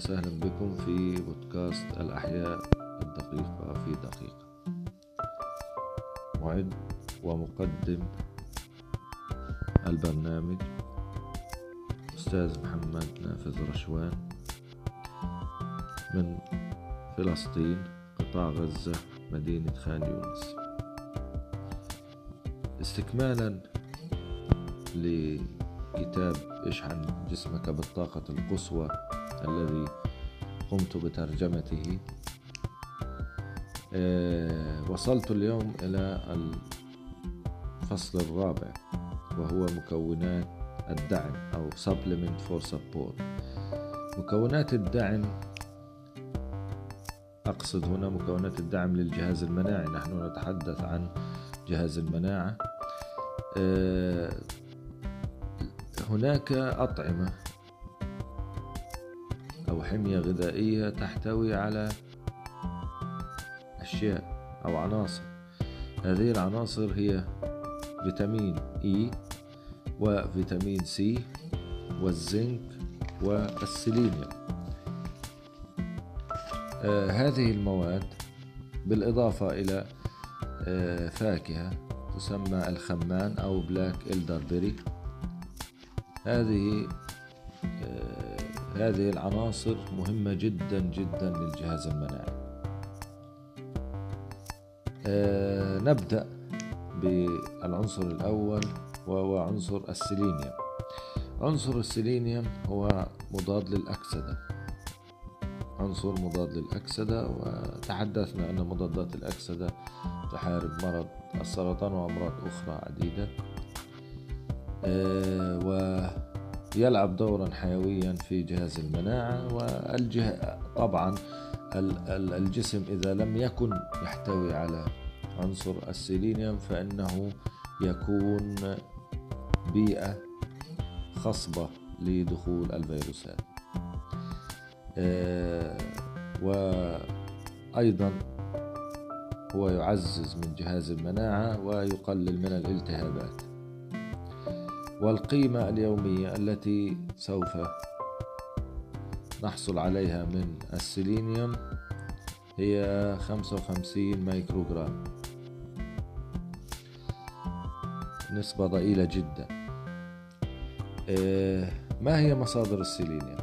وسهلا بكم في بودكاست الأحياء الدقيقة في دقيقة. معد ومقدم البرنامج أستاذ محمد نافذ رشوان من فلسطين قطاع غزة مدينة خان يونس. استكمالا لكتاب اشحن جسمك بالطاقة القصوى الذي قمت بترجمته. أه وصلت اليوم إلى الفصل الرابع وهو مكونات الدعم أو supplement for support. مكونات الدعم أقصد هنا مكونات الدعم للجهاز المناعي. نحن نتحدث عن جهاز المناعة. أه هناك أطعمة حمية غذائية تحتوي على أشياء أو عناصر. هذه العناصر هي فيتامين إي وفيتامين سي والزنك والسيلينيوم آه هذه المواد بالإضافة إلى آه فاكهة تسمى الخمان أو black elderberry هذه هذه العناصر مهمة جدا جدا للجهاز المناعي. آه نبدأ بالعنصر الأول وهو عنصر السيلينيوم. عنصر السيلينيوم هو مضاد للأكسدة. عنصر مضاد للأكسدة وتحدثنا أن مضادات الأكسدة تحارب مرض السرطان وأمراض أخرى عديدة. آه ويلعب دورا حيويا في جهاز المناعة والجه... طبعا الجسم إذا لم يكن يحتوي على عنصر السيلينيوم فإنه يكون بيئة خصبة لدخول الفيروسات. آه وأيضا هو يعزز من جهاز المناعة ويقلل من الالتهابات. والقيمة اليومية التي سوف نحصل عليها من السيلينيوم هي 55 مايكروغرام نسبة ضئيلة جدا. ما هي مصادر السيلينيوم؟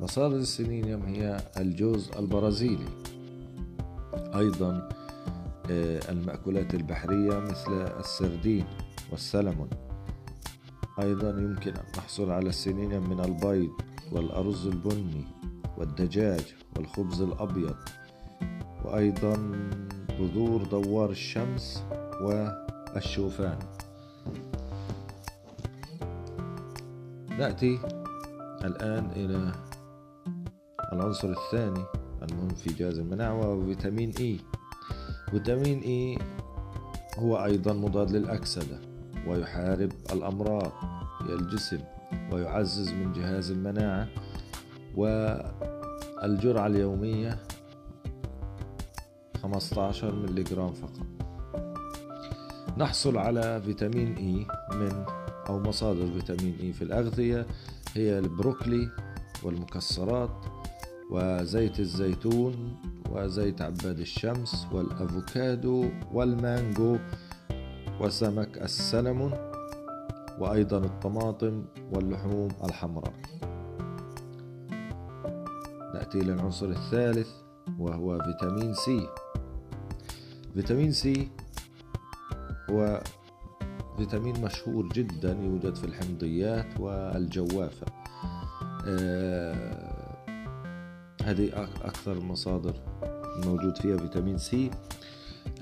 مصادر السيلينيوم هي الجوز البرازيلي. أيضا المأكولات البحرية مثل السردين والسلمون. أيضا يمكن أن نحصل على السيلينيوم من البيض والأرز البني والدجاج والخبز الأبيض وأيضا بذور دوار الشمس والشوفان. نأتي الآن إلى العنصر الثاني المهم في جهاز المناعة وهو فيتامين إي. فيتامين إي هو أيضا مضاد للأكسدة. ويحارب الأمراض في الجسم ويعزز من جهاز المناعة والجرعة اليومية 15 ملغ فقط. نحصل على فيتامين إي من أو مصادر فيتامين إي في الأغذية هي البروكلي والمكسرات وزيت الزيتون وزيت عباد الشمس والأفوكادو والمانجو وسمك السلمون وأيضا الطماطم واللحوم الحمراء. نأتي إلى العنصر الثالث وهو فيتامين سي. فيتامين سي هو فيتامين مشهور جدا يوجد في الحمضيات والجوافة. آه هذه أكثر المصادر الموجود فيها فيتامين سي.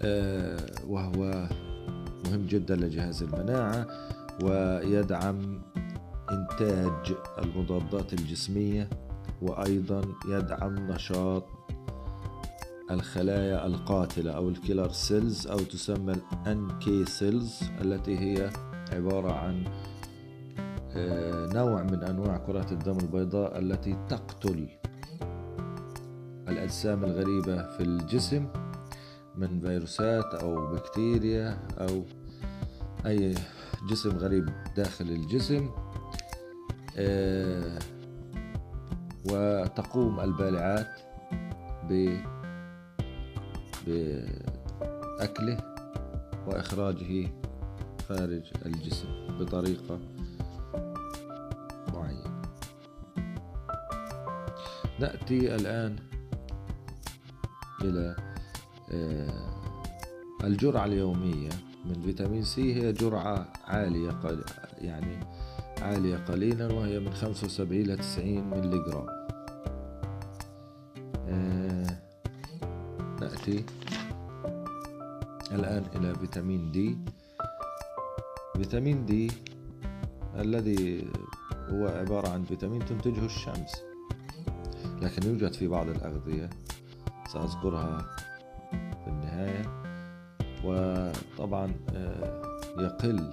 آه وهو مهم جدا لجهاز المناعة ويدعم إنتاج المضادات الجسمية وأيضا يدعم نشاط الخلايا القاتلة أو ال killer cells أو تسمى ال NK cells التي هي عبارة عن نوع من أنواع كرات الدم البيضاء التي تقتل الأجسام الغريبة في الجسم. من فيروسات أو بكتيريا أو أي جسم غريب داخل الجسم وتقوم البالعات بأكله وإخراجه خارج الجسم بطريقة معينة. نأتي الآن إلى آه، الجرعة اليومية من فيتامين سي هي جرعة عالية يعني عالية قليلا وهي من 75 إلى 90 ملي جرام آه، نأتي الآن إلى فيتامين دي. فيتامين دي الذي هو عبارة عن فيتامين تنتجه الشمس لكن يوجد في بعض الأغذية سأذكرها وطبعا آه، يقل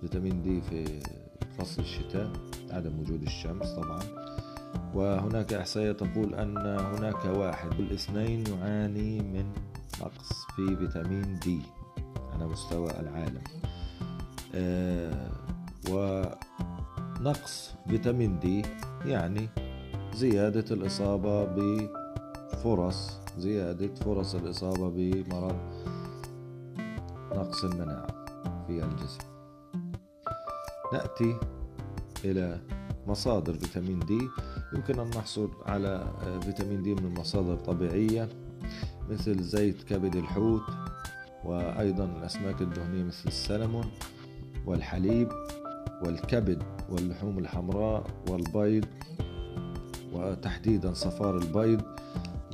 فيتامين دي في فصل الشتاء عدم وجود الشمس طبعا. وهناك إحصائية تقول أن هناك واحد كل اثنين يعاني من نقص في فيتامين دي على مستوى العالم. آه، ونقص فيتامين دي يعني زيادة الإصابة بفرص زيادة فرص الإصابة بمرض نقص المناعة في الجسم. نأتي إلى مصادر فيتامين دي. يمكن أن نحصل على فيتامين دي من مصادر طبيعية مثل زيت كبد الحوت وأيضا الأسماك الدهنية مثل السلمون والحليب والكبد واللحوم الحمراء والبيض وتحديدا صفار البيض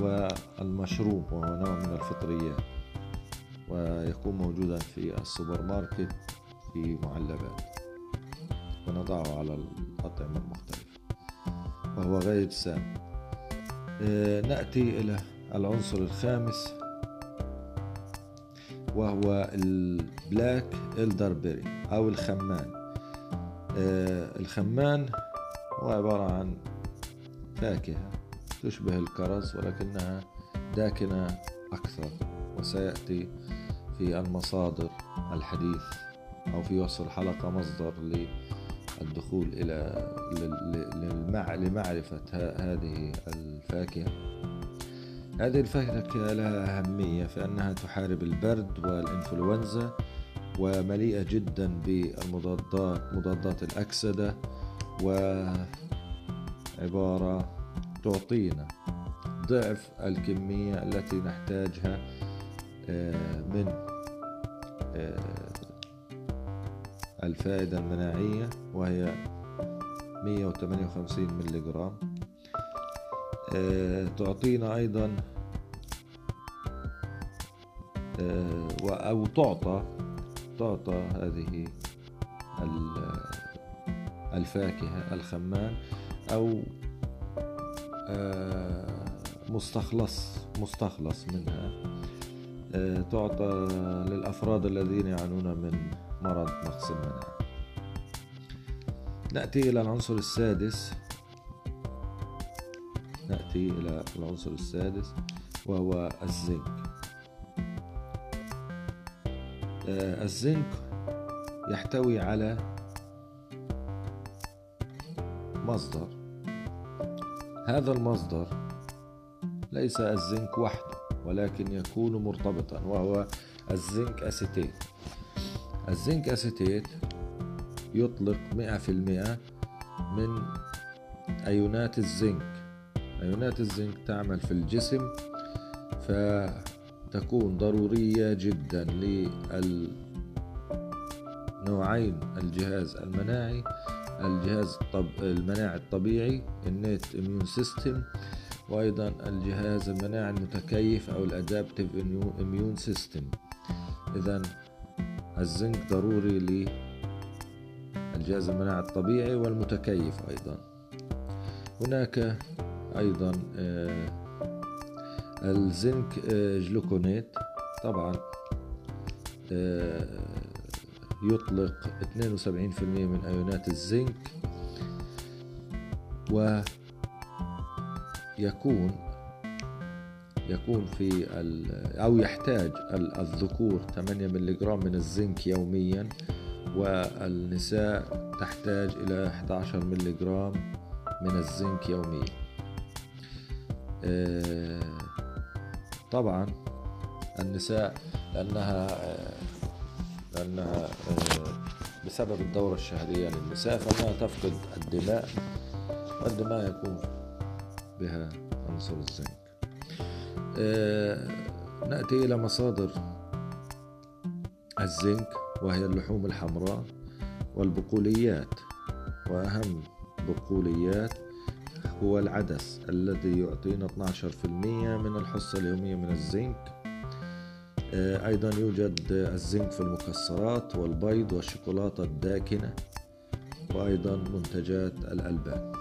والمشروم وهو نوع من الفطريات. ويكون موجودا في السوبر ماركت في معلبات. ونضعه على الأطعمة المختلفة وهو غير سام. آه، نأتي إلى العنصر الخامس. وهو البلاك إلدربيري أو الخمان. آه، الخمان هو عبارة عن فاكهة تشبه الكرز ولكنها داكنة أكثر. وسيأتي في المصادر الحديث أو في وصف الحلقة مصدر للدخول إلى. لمعرفة هذه الفاكهة هذه الفاكهة لها أهمية في أنها تحارب البرد والإنفلونزا ومليئة جدا بالمضادات مضادات الأكسدة وعبارة تعطينا ضعف الكمية التي نحتاجها من آه، الفائدة المناعية وهي 158 ملي جرام آه، تعطينا أيضا أو تعطى تعطى هذه الفاكهة الخمان أو مستخلص مستخلص منها. آه، تعطى للأفراد الذين يعانون من مرض نقص المناعة نأتي إلى العنصر السادس. نأتي إلى العنصر السادس وهو الزنك. آه، الزنك يحتوي على مصدر. هذا المصدر ليس الزنك وحده. ولكن يكون مرتبطا وهو الزنك أسيتيت. الزنك acetate يطلق 100% من أيونات الزنك. أيونات الزنك تعمل في الجسم فتكون ضرورية جدا للنوعين الجهاز المناعي الجهاز المناعي الطبيعي innate immune system وأيضا الجهاز المناعي المتكيف أو ال adaptive immune system إذا الزنك ضروري للجهاز المناعي الطبيعي والمتكيف أيضا. هناك أيضا آه، الزنك آه، gluconate. طبعا آه، يطلق 72% من أيونات الزنك و يكون يكون في أو يحتاج الذكور 8 ملغ من الزنك يوميا والنساء تحتاج إلى 11 ملغ من الزنك يوميا. آه، طبعا النساء لأنها آه، لأنها آه، بسبب الدورة الشهرية للنساء فإنها تفقد الدماء والدماء يكون بها عنصر الزنك. نأتي إلى مصادر الزنك وهي اللحوم الحمراء والبقوليات. وأهم بقوليات هو العدس الذي يعطينا 12% من الحصة اليومية من الزنك. آه، أيضا يوجد الزنك في المكسرات والبيض والشوكولاتة الداكنة وأيضا منتجات الألبان.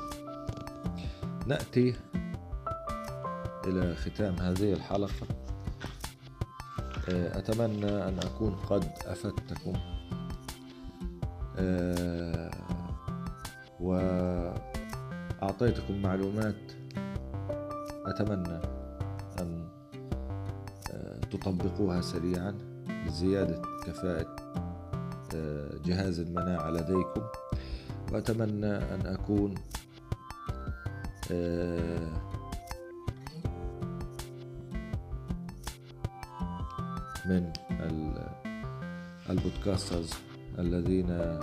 نأتي إلى ختام هذه الحلقة. آه، أتمنى أن أكون قد أفدتكم. آه، وأعطيتكم معلومات. أتمنى أن آه، تطبقوها سريعا لزيادة كفاءة جهاز المناعة لديكم. وأتمنى أن أكون من البودكاسترز الذين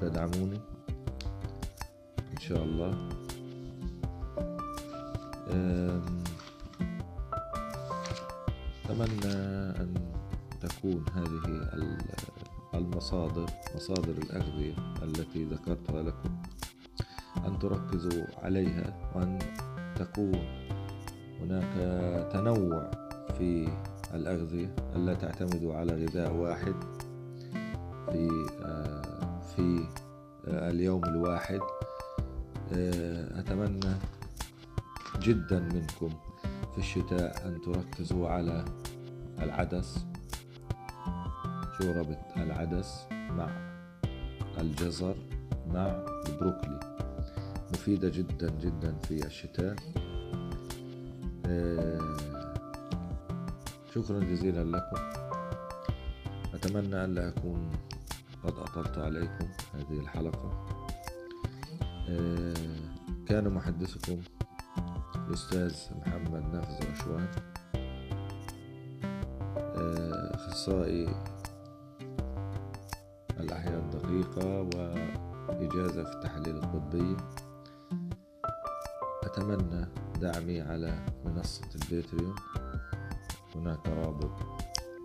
تدعموني. إن شاء الله. أتمنى أن تكون هذه المصادر مصادر الأغذية التي ذكرتها لكم. أن تركزوا عليها وأن تكون هناك تنوع في الأغذية ألا تعتمدوا على غذاء واحد في آه، في آه، اليوم الواحد. آه، أتمنى جدا منكم في الشتاء أن تركزوا على العدس شوربة العدس مع الجزر مع البروكلي. مفيدة جدا جدا في الشتاء. شكرا جزيلا لكم. أتمنى ألا أكون قد أطلت عليكم هذه الحلقة. آه، كان محدثكم الأستاذ محمد نافذ رشوان. آه، أخصائي الأحياء الدقيقة وإجازة في التحاليل الطبية أتمنى دعمي على منصة البيتريون هناك رابط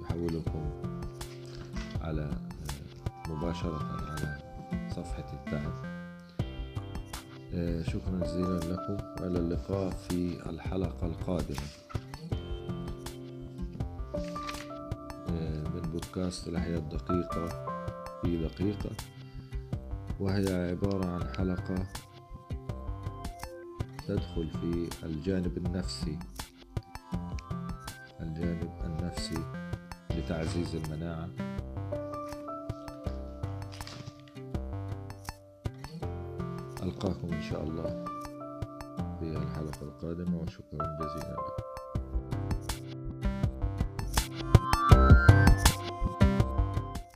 يحولكم على آه، مباشرة على صفحة الدعم. آه، شكرا جزيلا لكم. وإلى اللقاء في الحلقة القادمة. آه، من بودكاست الأحياء الدقيقة في دقيقة. وهي عبارة عن حلقة تدخل في الجانب النفسي. الجانب النفسي لتعزيز المناعة. ألقاكم إن شاء الله في الحلقة القادمة وشكرا جزيلا. لكم